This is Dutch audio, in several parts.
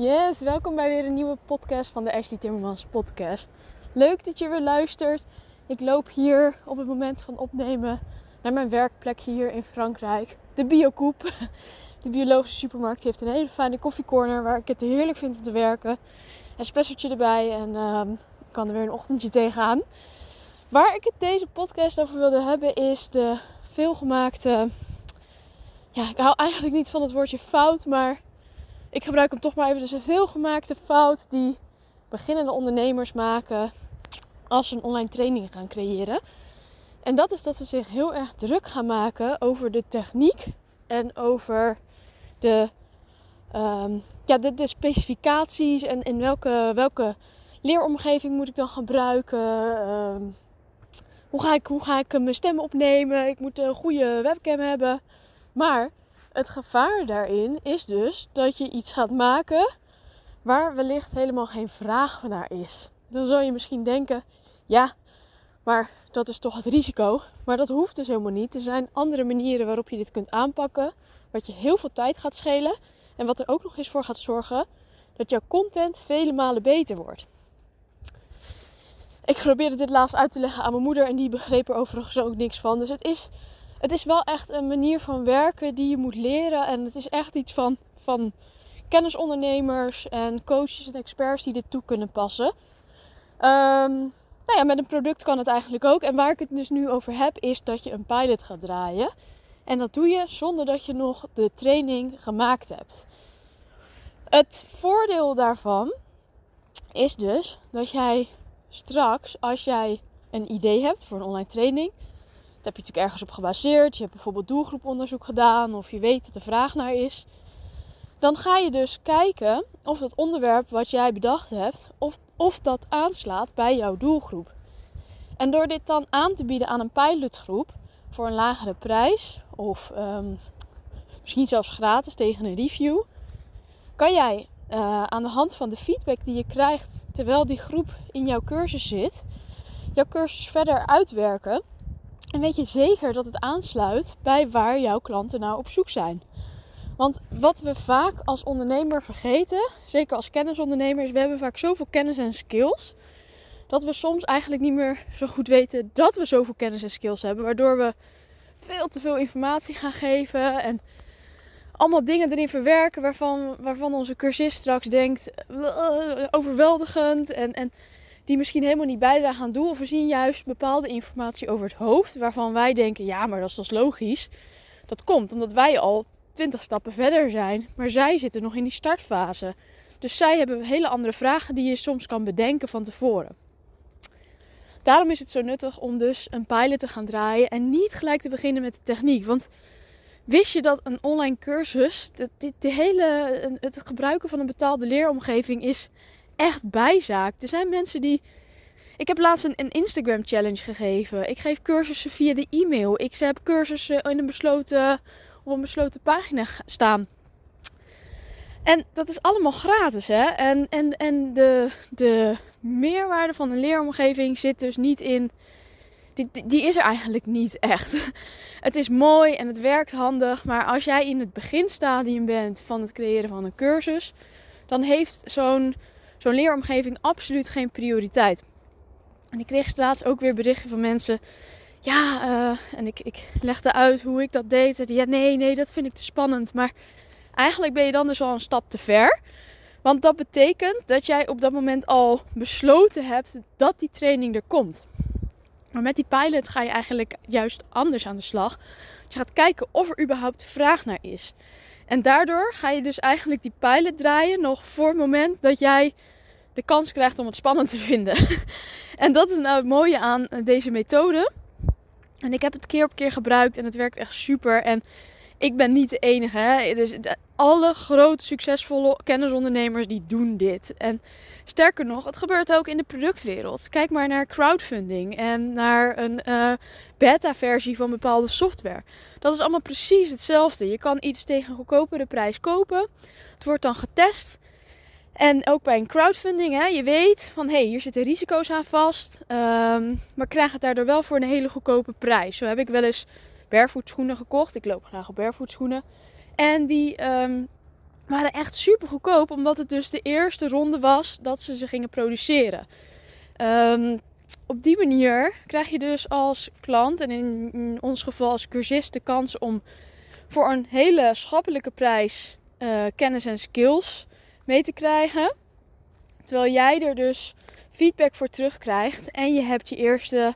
Yes, welkom bij weer een nieuwe podcast van de Ashley Timmermans podcast. Leuk dat je weer luistert. Ik loop hier op het moment van opnemen naar mijn werkplek hier in Frankrijk. De Biocoop. De biologische supermarkt heeft een hele fijne koffiecorner waar ik het heerlijk vind om te werken. Espressootje erbij en um, ik kan er weer een ochtendje tegenaan. Waar ik het deze podcast over wilde hebben is de veelgemaakte... Ja, ik hou eigenlijk niet van het woordje fout, maar ik gebruik hem toch maar even. Dus een veelgemaakte fout die beginnende ondernemers maken als ze een online training gaan creëren. En dat is dat ze zich heel erg druk gaan maken over de techniek en over de, um, ja, de, de, specificaties en in welke, welke leeromgeving moet ik dan gebruiken. Um, hoe, ga ik, hoe ga ik mijn stem opnemen? Ik moet een goede webcam hebben. Maar het gevaar daarin is dus dat je iets gaat maken waar wellicht helemaal geen vraag naar is. Dan zou je misschien denken, ja, maar dat is toch het risico. Maar dat hoeft dus helemaal niet. Er zijn andere manieren waarop je dit kunt aanpakken, wat je heel veel tijd gaat schelen en wat er ook nog eens voor gaat zorgen dat jouw content vele malen beter wordt. Ik probeerde dit laatst uit te leggen aan mijn moeder en die begreep er overigens ook niks van. Dus het is het is wel echt een manier van werken die je moet leren. En het is echt iets van, van kennisondernemers en coaches en experts die dit toe kunnen passen. Um, nou ja, met een product kan het eigenlijk ook. En waar ik het dus nu over heb, is dat je een pilot gaat draaien. En dat doe je zonder dat je nog de training gemaakt hebt. Het voordeel daarvan is dus dat jij straks, als jij een idee hebt voor een online training, heb je natuurlijk ergens op gebaseerd. Je hebt bijvoorbeeld doelgroeponderzoek gedaan of je weet dat er vraag naar is. Dan ga je dus kijken of dat onderwerp wat jij bedacht hebt, of, of dat aanslaat bij jouw doelgroep. En door dit dan aan te bieden aan een pilotgroep voor een lagere prijs, of um, misschien zelfs gratis tegen een review, kan jij uh, aan de hand van de feedback die je krijgt terwijl die groep in jouw cursus zit, jouw cursus verder uitwerken en weet je zeker dat het aansluit bij waar jouw klanten nou op zoek zijn. Want wat we vaak als ondernemer vergeten, zeker als kennisondernemer, is we hebben vaak zoveel kennis en skills. Dat we soms eigenlijk niet meer zo goed weten dat we zoveel kennis en skills hebben. Waardoor we veel te veel informatie gaan geven. En allemaal dingen erin verwerken waarvan, waarvan onze cursist straks denkt overweldigend. En, en die misschien helemaal niet bijdragen aan doel. Of we zien juist bepaalde informatie over het hoofd waarvan wij denken, ja, maar dat is dus logisch. Dat komt omdat wij al twintig stappen verder zijn, maar zij zitten nog in die startfase. Dus zij hebben hele andere vragen die je soms kan bedenken van tevoren. Daarom is het zo nuttig om dus een pilot te gaan draaien en niet gelijk te beginnen met de techniek. Want wist je dat een online cursus, de, de hele, het gebruiken van een betaalde leeromgeving is echt bijzaak. Er zijn mensen die. Ik heb laatst een, Instagram challenge gegeven. Ik geef cursussen via de e-mail. Ik heb cursussen in een besloten, op een besloten pagina staan. En dat is allemaal gratis, hè? En, en, en de, de meerwaarde van een leeromgeving zit dus niet in. Die, die is er eigenlijk niet echt. Het is mooi en het werkt handig, maar als jij in het beginstadium bent van het creëren van een cursus, dan heeft zo'n zo'n leeromgeving absoluut geen prioriteit. En ik kreeg laatst ook weer berichten van mensen. Ja, uh, en ik, ik legde uit hoe ik dat deed. Ja, nee, nee, dat vind ik te spannend. Maar eigenlijk ben je dan dus al een stap te ver. Want dat betekent dat jij op dat moment al besloten hebt dat die training er komt. Maar met die pilot ga je eigenlijk juist anders aan de slag. Je gaat kijken of er überhaupt vraag naar is. En daardoor ga je dus eigenlijk die pilot draaien nog voor het moment dat jij de kans krijgt om het spannend te vinden. en dat is nou het mooie aan deze methode. En ik heb het keer op keer gebruikt en het werkt echt super. En ik ben niet de enige. Hè? Dus alle grote succesvolle kennisondernemers die doen dit. En sterker nog, het gebeurt ook in de productwereld. Kijk maar naar crowdfunding en naar een uh, beta-versie van bepaalde software. Dat is allemaal precies hetzelfde. Je kan iets tegen een goedkopere prijs kopen. Het wordt dan getest. En ook bij een crowdfunding, hè, je weet van hé, hey, hier zitten risico's aan vast. Um, maar krijg het daardoor wel voor een hele goedkope prijs. Zo heb ik wel eens barefoot gekocht. Ik loop graag op barefoot En die um, waren echt super goedkoop, omdat het dus de eerste ronde was dat ze ze gingen produceren. Um, op die manier krijg je dus als klant, en in ons geval als cursist, de kans om voor een hele schappelijke prijs uh, kennis en skills mee te krijgen. Terwijl jij er dus feedback voor terugkrijgt en je hebt je eerste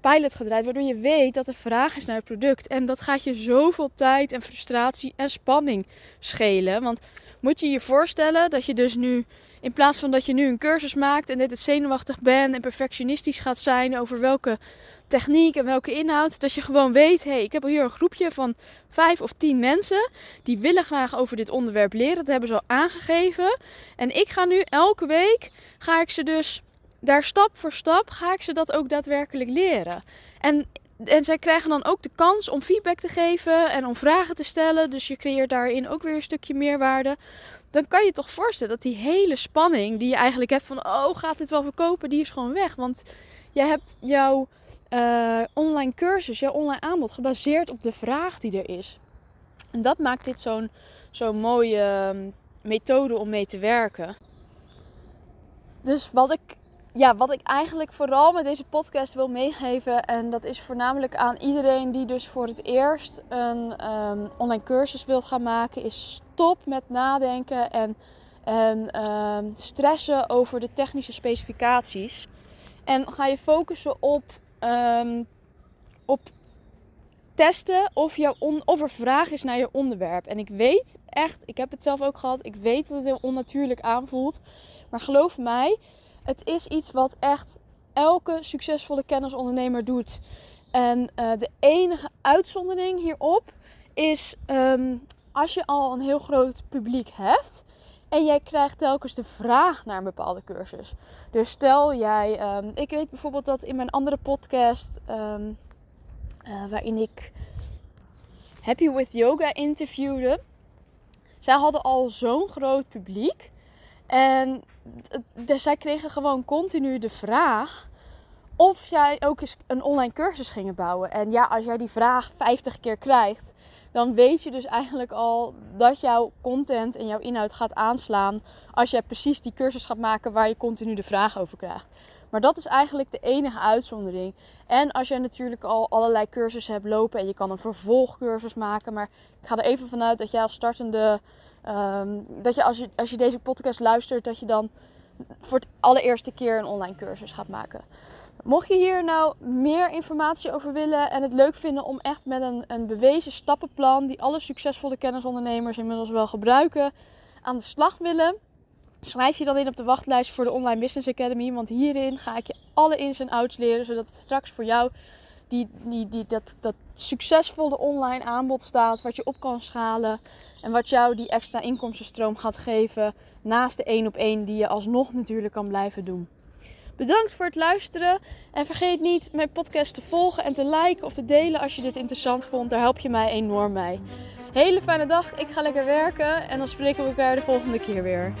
pilot gedraaid, waardoor je weet dat er vraag is naar het product. En dat gaat je zoveel tijd en frustratie en spanning schelen. Want moet je je voorstellen dat je dus nu, in plaats van dat je nu een cursus maakt en dit het zenuwachtig bent en perfectionistisch gaat zijn over welke techniek en welke inhoud, dat je gewoon weet, hé, hey, ik heb hier een groepje van vijf of tien mensen die willen graag over dit onderwerp leren. Dat hebben ze al aangegeven. En ik ga nu elke week, ga ik ze dus daar stap voor stap ga ik ze dat ook daadwerkelijk leren. En, en zij krijgen dan ook de kans om feedback te geven en om vragen te stellen. Dus je creëert daarin ook weer een stukje meerwaarde. Dan kan je toch voorstellen dat die hele spanning die je eigenlijk hebt van oh gaat dit wel verkopen, die is gewoon weg. Want je hebt jouw uh, online cursus, jouw online aanbod gebaseerd op de vraag die er is. En dat maakt dit zo'n zo'n mooie ehm, methode om mee te werken. Dus wat ik ja, wat ik eigenlijk vooral met deze podcast wil meegeven, en dat is voornamelijk aan iedereen die dus voor het eerst een um, online cursus wil gaan maken, is stop met nadenken en, um, stressen over de technische specificaties. En ga je focussen op, um, op testen of, jouw on, of er vraag is naar je onderwerp. En ik weet echt, ik heb het zelf ook gehad, ik weet dat het heel onnatuurlijk aanvoelt. Maar geloof mij, het is iets wat echt elke succesvolle kennisondernemer doet. En uh, de enige uitzondering hierop is um, als je al een heel groot publiek hebt en jij krijgt telkens de vraag naar een bepaalde cursus. Dus stel jij, um, ik weet bijvoorbeeld dat in mijn andere podcast, um, uh, waarin ik Happy with Yoga interviewde, zij hadden al zo'n groot publiek. En zij kregen gewoon continu de vraag of jij ook eens een online cursus ging bouwen. En ja, als jij die vraag 50 keer krijgt, dan weet je dus eigenlijk al dat jouw content en jouw inhoud gaat aanslaan als jij precies die cursus gaat maken waar je continu de vraag over krijgt. Maar dat is eigenlijk de enige uitzondering. En als jij natuurlijk al allerlei cursussen hebt lopen en je kan een vervolgcursus maken. Maar ik ga er even vanuit dat jij als startende Ehm, dat je als, je als je deze podcast luistert, dat je dan voor het allereerste keer een online cursus gaat maken. Mocht je hier nou meer informatie over willen en het leuk vinden om echt met een, een bewezen stappenplan, die alle succesvolle kennisondernemers inmiddels wel gebruiken, aan de slag willen, schrijf je dan in op de wachtlijst voor de Online Business Academy. Want hierin ga ik je alle ins en outs leren, zodat het straks voor jou die, die, dat, dat succesvolle online aanbod staat, wat je op kan schalen en wat jou die extra inkomstenstroom gaat geven naast de één op één die je alsnog natuurlijk kan blijven doen. Bedankt voor het luisteren en vergeet niet mijn podcast te volgen en te liken of te delen als je dit interessant vond. Daar help je mij enorm mee. Hele fijne dag, ik ga lekker werken en dan spreken we elkaar de volgende keer weer.